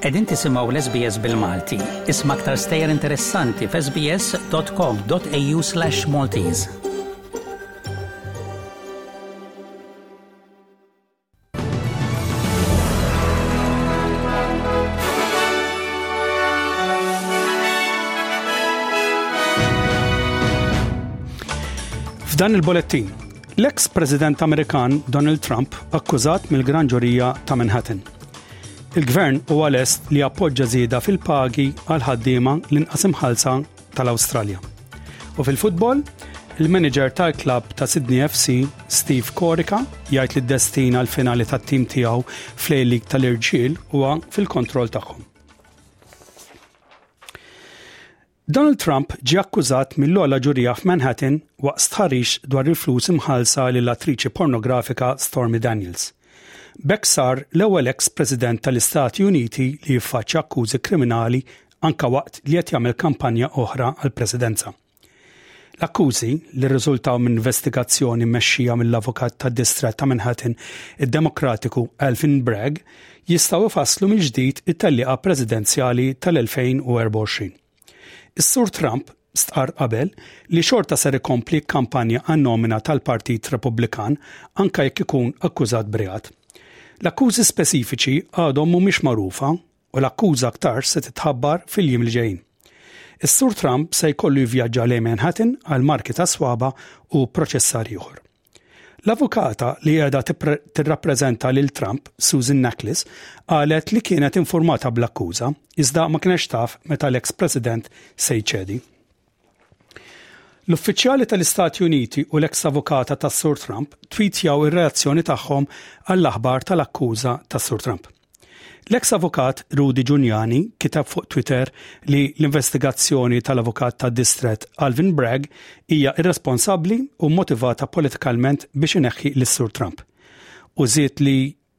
Qegħdin tisimgħu l-SBS bil-Malti. Isma' aktar stejjer interessanti f'sbs.com.au/maltese. F'dan il-bolettin, l-eks President Amerikan Donald Trump akkużat mill-Gran Ġurija ta' Manhattan. Il-Gvern huwa lest li appoġġa żieda fil-pagi għal ħaddiema l-inqas imħalsa tal-Awstralja. U fil-futbol, il-manager tal-klabb ta' Sydney FC, Steve Korika, jgħid li d-destin għal finali tat-tim tiegħu fl-lig tal-irġiel huwa fil-kontroll tagħhom. Donald Trump ġie akkużat mill-ola ġurija f'Manhattan waqt stħarix dwar il-flus imħalsa lil attriċi pornografika Stormy Daniels. Beck sar l-ewwel ex-President tal-Istati Uniti li jiffaċċja akkużi kriminali anke waqt li qed jagħmel kampanja oħra għall-Presidenza. L-akkużi, li rriżultaw minn investigazzjoni mmexxija mill-Avukat tad-Distrett ta' Manhattan id-Demokratiku Alvin Bragg, jistgħu jfasslu mill-ġdid it-tellieqa presidenzjali tal-2024. Is-Sur Trump stqarr qabel li xorta ser ikompli kampanja għan-nomina tal-Partit Repubblikan anke jekk ikun akkużat b'reat. L-akkużi speċifiċi għadhom mhumiex magħrufa u l-akkuża aktar se titħabbar fil-jiem li ġejjin. Is-Sur Trump se jkollu jivvjaġġa lejn Manhattan għal marki tas-swaba' u proċessar ieħor. L-avukata li qiegħda tirrappreżenta lil Trump, Susan Naklis, qalet li kienet informata bl-akkuża iżda ma kienx taf meta l-eks President se jċedi. L-uffiċjali tal-Istati Uniti u l-eks avukata tas Sur Trump tweetjaw ir-reazzjoni tagħhom għall-aħbar tal-akkuża tas Sur Trump. L-eks avukat Rudy Giuliani kiteb fuq Twitter li l-investigazzjoni tal-avukat tad-distrett Alvin Bragg hija irresponsabbli u mmotivata politikalment biex ineħħi lis-Sur Trump. U żied li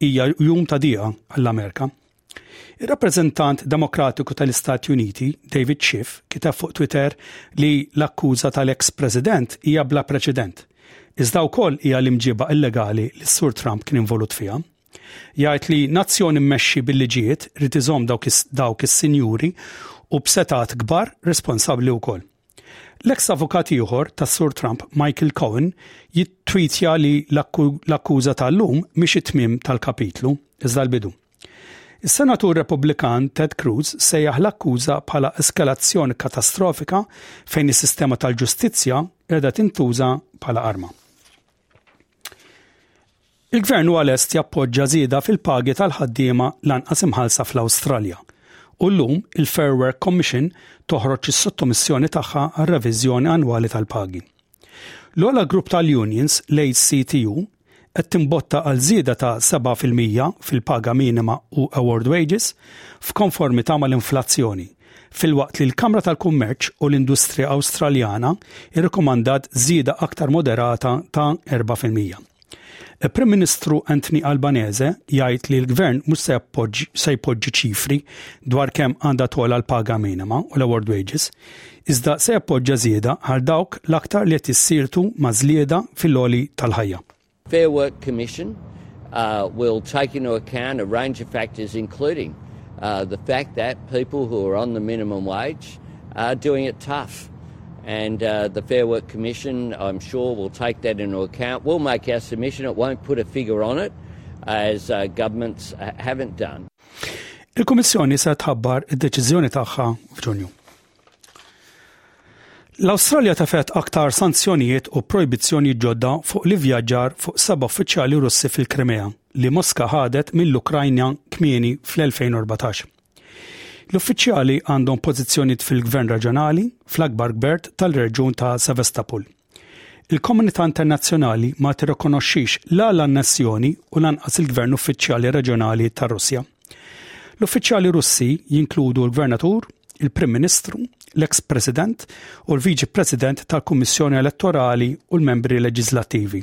hija jum ta' diqa għall-Amerika. Ir-rappreżentant Demokratiku tal-Istati Uniti, David Schiff, kiteb fuq Twitter li l-akkuża tal-eks President hija bla preċedent, iżda wkoll hija l-imġiba illegali li s-Sur Trump kien involut fiha. Jgħid li nazzjon immexxi bil-liġijiet rid iżomm dawk is-sinjuri u b'setgħat kbar responsabbli wkoll. L-eks avukat ieħor tas-Sur Trump, Michael Cohen, jittwitja li l-akkuża tal-lum mhix it-tmiem tal-kapitlu, iżda l-bidu. Is-Senatur Repubblikan Ted Cruz sejjaħ l-akkuża bħala eskalazzjoni katastrofika fejn is-sistema tal-ġustizzja qiegħda tintuża bħala arma. Il-Gvern huwa lest jappoġġa żieda fil-pagi tal-ħaddiema lanqas imħallsa fl-Awstralja u llum il-Fair Work Commission toħroġ is-sottomissjoni tagħha għar-reviżjoni annwali tal-pagi. L-ogħla grupp tal-unions, l-ACTU, qed timbotta għal żieda ta' 7% fil-paga minima u award wages f'konformità mal-inflazzjoni filwaqt li l-Kamra tal-Kummerċ u l-Industrija Awstraljana rrikomandat żieda aktar moderata ta' erbgħa fil-mija. Il-Prim Ministru Anthony Albanese jgħid li l-Gvern mhux se jpoġġi ċifri dwar kemm għandha togħla l-paga minima u l-award wages, iżda se jappoġġa żieda għal dawk l-aktar li qed jissirtu ma' żlieda fil-għoli tal-ħajja. Fair Work Commission uh, will take into account a range of factors, including uh, the fact that people who are on the minimum wage are doing it tough. And uh, the Fair Work Commission, I'm sure, will take that into account. We'll make our submission. It won't put a figure on it, as uh, governments haven't done. Il-Kummissjoni se tħabbar id-deċiżjoni tagħha f'Ġunju. L-Awstralja tefgħet aktar sanzjonijiet u projbizzjonijiet ġodda fuq l-ivvjaġġar fuq seba' uffiċjali Russi fil-Krimea li Moska ħadet mill-Ukrajna kmieni fl-2014. L-uffiċjali għandhom pożizzjonijiet fil-gvern reġjonali fl-akbar gbert tal-reġjun ta' Sevastopol. Il-komunità internazzjonali ma tirrikonoxxix la l-annessjoni u lanqas il-gvern uffiċjali reġjonali tar-Russja. L-uffiċjali Russi jinkludu l-gvernatur, il-Prim Ministru, l-eks President u l-Viċi President tal-Kummissjoni Elettorali u l-membri leġiżlattivi.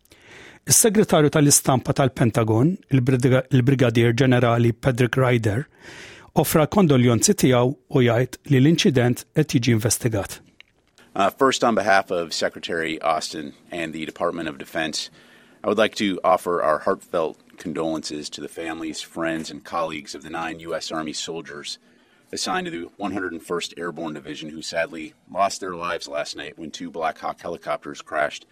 Is-Segretarju tal-Istampa tal-Pentagon, il-Brigadier Ġenerali Patrick Ryder, offra l-kondoljonzi tiegħu u jgħid li l-inċident qed jiġi investigat. Uh, first, on behalf of Secretary Austin and the Department of Defense, I would like to offer our heartfelt condolences to the families, friends, and colleagues of the nine U.S. Army soldiers assigned to the 101st Airborne Division who sadly lost their lives last night when two Black Hawk helicopters crashed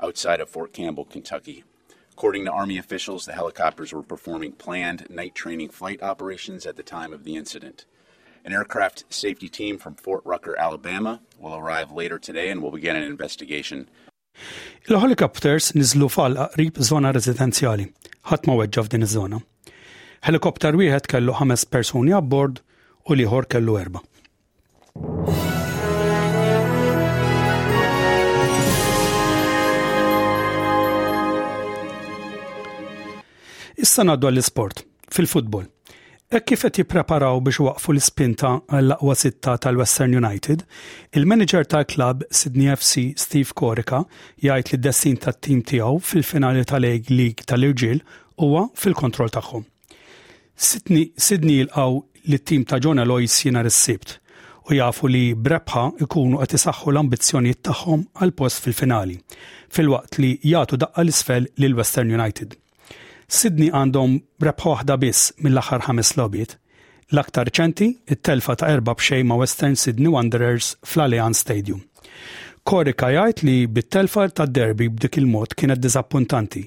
outside of Fort Campbell, Kentucky. According to Army officials, the helicopters were performing planned night training flight operations at the time of the incident. An aircraft safety team from Fort Rucker, Alabama will arrive later today and will begin an investigation. Il-helicopters niżlu falqa qrib zona residenzjali. Ħadd ma weġġa' f'din iż-żona. Helikopter wieħed kellu ħames persuni abbord u l-ieħor kellu erba'. Issa ngħaddu għall-isport, fil-futbol. Hekk kif qed jippreparaw biex waqfu l-ispinta għall-aqwa sitta tal-Western United, il-manager tal-klabb Sydney FC Steve Korika jgħid li d-destin tat-tim tiegħu fil-finali tal-League tal-irġiel huwa fil-kontroll tagħhom. Sidni jilqgħu lit-tim ta' John Alois nhar is-Sibt u jafu li b'rebħa jkunu qed isaħħu l-ambizzjonijiet tagħhom għal post fil-finali, filwaqt li jagħtu daqqa 'l isfel lil Western United. Sidni għandhom rebħa waħda biss mill-aħħar ħames logħbiet, l-aktar reċenti, it-telfa ta' erba' b'xejn ma' Western Sydney Wanderers fl-Allianz Stadium. Corica jgħid li bit-telfa tad-derby b'dik il-mod kienet diżappuntanti,